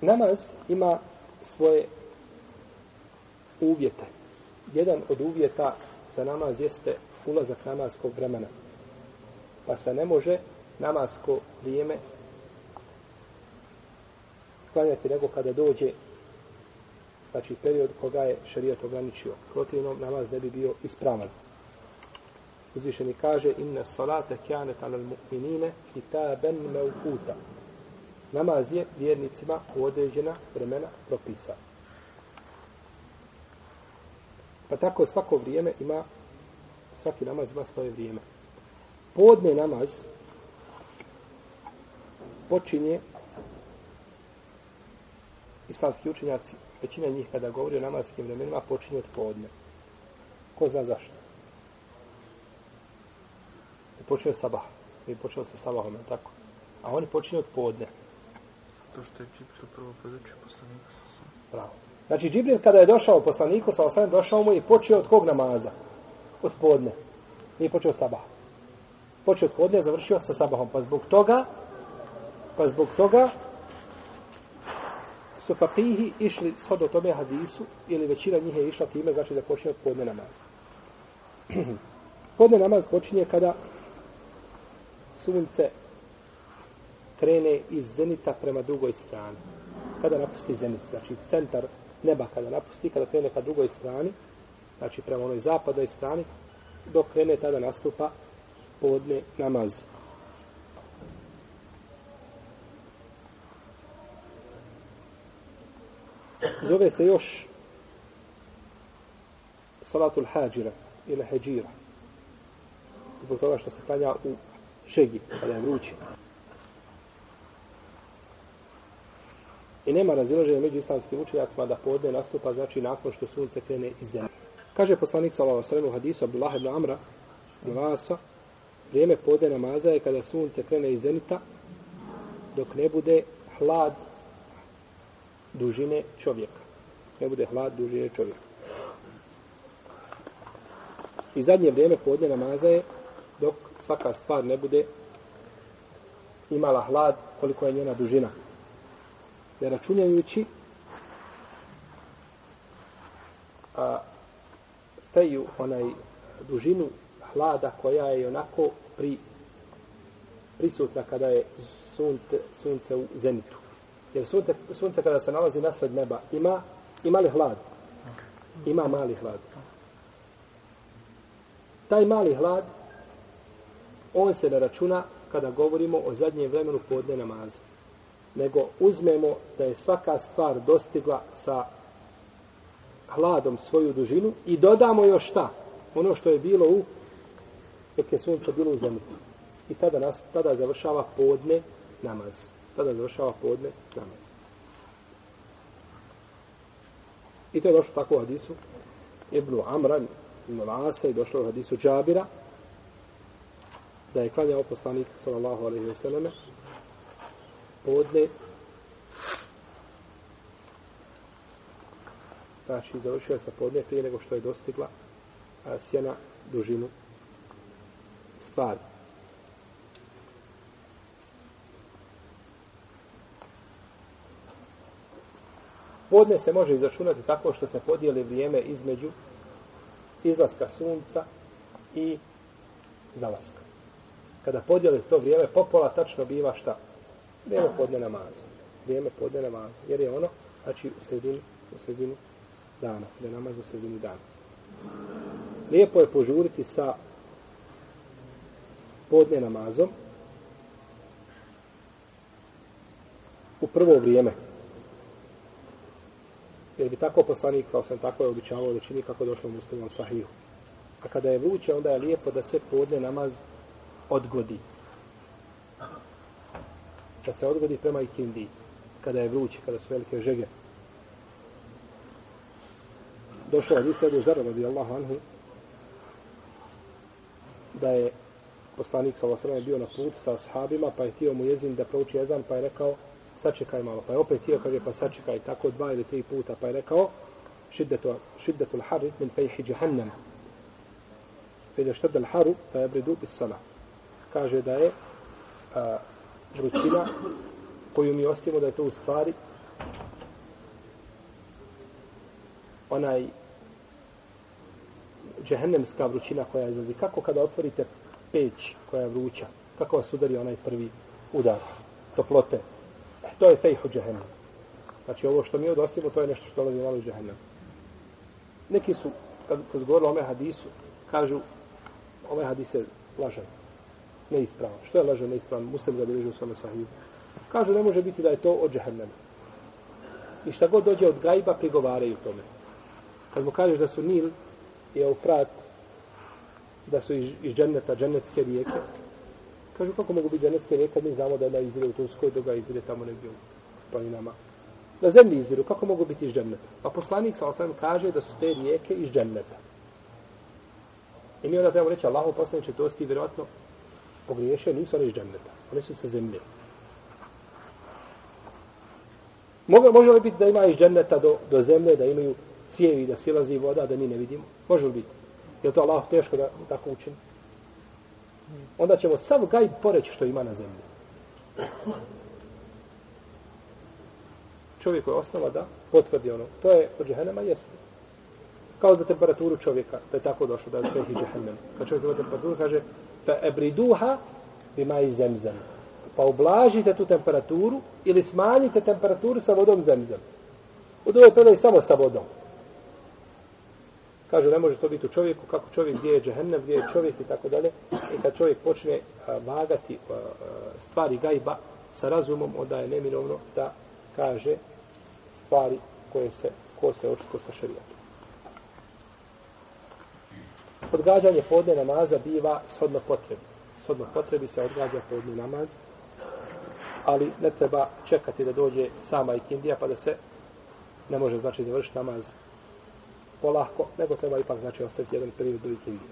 Namaz ima svoje uvjete. Jedan od uvjeta za namaz jeste ulazak namaskog vremena. Pa se ne može namasko vrijeme klanjati nego kada dođe znači period koga je šarijat ograničio. Protivno namaz ne bi bio ispravan. Uzvišeni kaže inna salata kjanet alal mu'minine kitaben meukuta. Namaz je vjernicima u određena vremena propisa. Pa tako svako vrijeme ima svaki namaz ima svoje vrijeme. Podne namaz počinje islamski učenjaci, većina njih kada govori o namaskim vremenima, počinje od podne. Ko zna zašto? Ne počinje od sabaha. Mi počeo sa sabahom, tako? A oni počinju od podne. To što je Džibril prvo podučio poslaniku sa osam. Bravo. Znači, Džibril kada je došao poslaniku sa osam, došao mu i počeo od kog namaza? Od podne. Nije počeo sabah. Počeo od podne, završio sa sabahom. Pa zbog toga, pa zbog toga, su fakihi išli shodno tome hadisu, ili većina njih je išla time, znači da počinje od podne namaz. podne namaz počinje kada sunce krene iz zenita prema drugoj strani. Kada napusti zenit, znači centar neba kada napusti, kada krene ka drugoj strani, znači prema onoj zapadnoj strani, dok krene tada nastupa podne namaz. Zove se još salatul hađira ili heđira. Zbog toga što se klanja u šegi, kada je vrući. I nema razilaženja među islamskim učenjacima da podne nastupa, znači nakon što sunce krene iz zemlje. Kaže poslanik sallallahu alejhi ve hadisu Abdullah ibn Amra Vasa, vrijeme podne namaza je kada sunce krene iz zenita dok ne bude hlad dužine čovjeka. Ne bude hlad dužine čovjeka. I zadnje vrijeme podne namaza je dok svaka stvar ne bude imala hlad koliko je njena dužina. Ne računajući a, teju onaj dužinu hlada koja je onako pri prisutna kada je sunce, sunce u zenitu. Jer sunce, sunce kada se nalazi nasred neba ima, ima li hlad? Ima mali hlad. Taj mali hlad on se ne računa kada govorimo o zadnjem vremenu podne namaza. Nego uzmemo da je svaka stvar dostigla sa hladom svoju dužinu i dodamo još šta? Ono što je bilo u dok je sunce bilo u zemlji. I tada, nas, tada završava podne namaz. Tada završava podne namaz. I to je došlo tako u hadisu Ibnu Amran, Ibnu Lasa i došlo u hadisu Džabira da je klanjao poslanik sallallahu alaihi ve selleme podne znači završila sa podne prije nego što je dostigla a, sjena dužinu stvari. Podne se može izračunati tako što se podijeli vrijeme između izlaska sunca i zalaska. Kada podijeli to vrijeme, popola tačno biva šta? Vrijeme podne namaza. Vrijeme podne namaza. Jer je ono, znači, u sredini, u sredini dana. Da je namaz u sredini dana. Lijepo je požuriti sa podne namazom u prvo vrijeme. Jer bi tako poslanik, kao sam tako je običavao da čini kako došlo u muslimom sahiju. A kada je vruće, onda je lijepo da se podne namaz odgodi. Da se odgodi prema ikindi. Kada je vruće, kada su velike žege. Došlo je Adisedu Zara, radijallahu anhu, da je poslanik sa Allahom je bio na put sa ashabima, pa je htio mu jezin da prouči jezan, pa je rekao, sačekaj malo, pa je opet htio, kaže, pa sačekaj, tako dva ili tri puta, pa je rekao, šiddetu, šiddetu l'harit min fejhi džahannam. Fede štad l'haru, pa je bridu bis sana. Kaže da je a, vrućina koju mi ostavimo da je to u stvari onaj džehennemska vrućina koja izlazi. Kako kada otvorite peć koja je vruća? Kako vas udari onaj prvi udar toplote? To je fejhu džehennem. Znači ovo što mi odostimo, to je nešto što dolazi malo iz džehennem. Neki su, kad, kad govorili o ome hadisu, kažu, ove hadis je lažan, neispravan. Što je lažan, neispravan? Muslim ga bilježi u svome sahiju. Kažu, ne može biti da je to od džehennema. I šta god dođe od gajba, prigovaraju tome. Kad mu kažeš da su Nil i Eufrat, da su iz, iz dženneta, džennetske rijeke, kažu, kako mogu biti džennetske rijeke, mi znamo da jedna izvire u Turskoj, druga izvire tamo negdje u planinama. Na zemlji izviru, kako mogu biti iz dženneta? Pa poslanik, sa osam, kaže da su te rijeke iz dženneta. I mi onda trebamo reći, Allaho poslaniče, to sti vjerojatno pogriješio, nisu oni iz dženneta. Oni su sa zemlje. Može, može li biti da ima iz dženneta do, do zemlje, da imaju cijevi, da silazi voda, da mi ne vidimo? Može li biti? Je to Allah teško da tako učini? Onda ćemo sav gaj poreći što ima na zemlji. Čovjek je osnova da potvrdi ono. To je od džehennema jeste. Kao za temperaturu čovjeka, da je tako došlo, da je čovjek i džehennem. Kad čovjek ima temperaturu, kaže, fe ebriduha bima i zemzem. Pa ublažite tu temperaturu ili smanjite temperaturu sa vodom zemzem. U drugoj predaj samo sa vodom. Kaže, ne može to biti u čovjeku, kako čovjek, gdje je džehennem, gdje je čovjek i tako dalje. I kad čovjek počne a, vagati a, stvari gajba sa razumom, onda je neminovno da kaže stvari koje se, ko se očito sa šarijatom. Odgađanje podne namaza biva shodno potrebi. Shodno potrebi se odgađa podne namaz, ali ne treba čekati da dođe sama ikindija pa da se ne može znači završiti namaz polahko, nego treba ipak znači ostaviti jedan period do ikindije.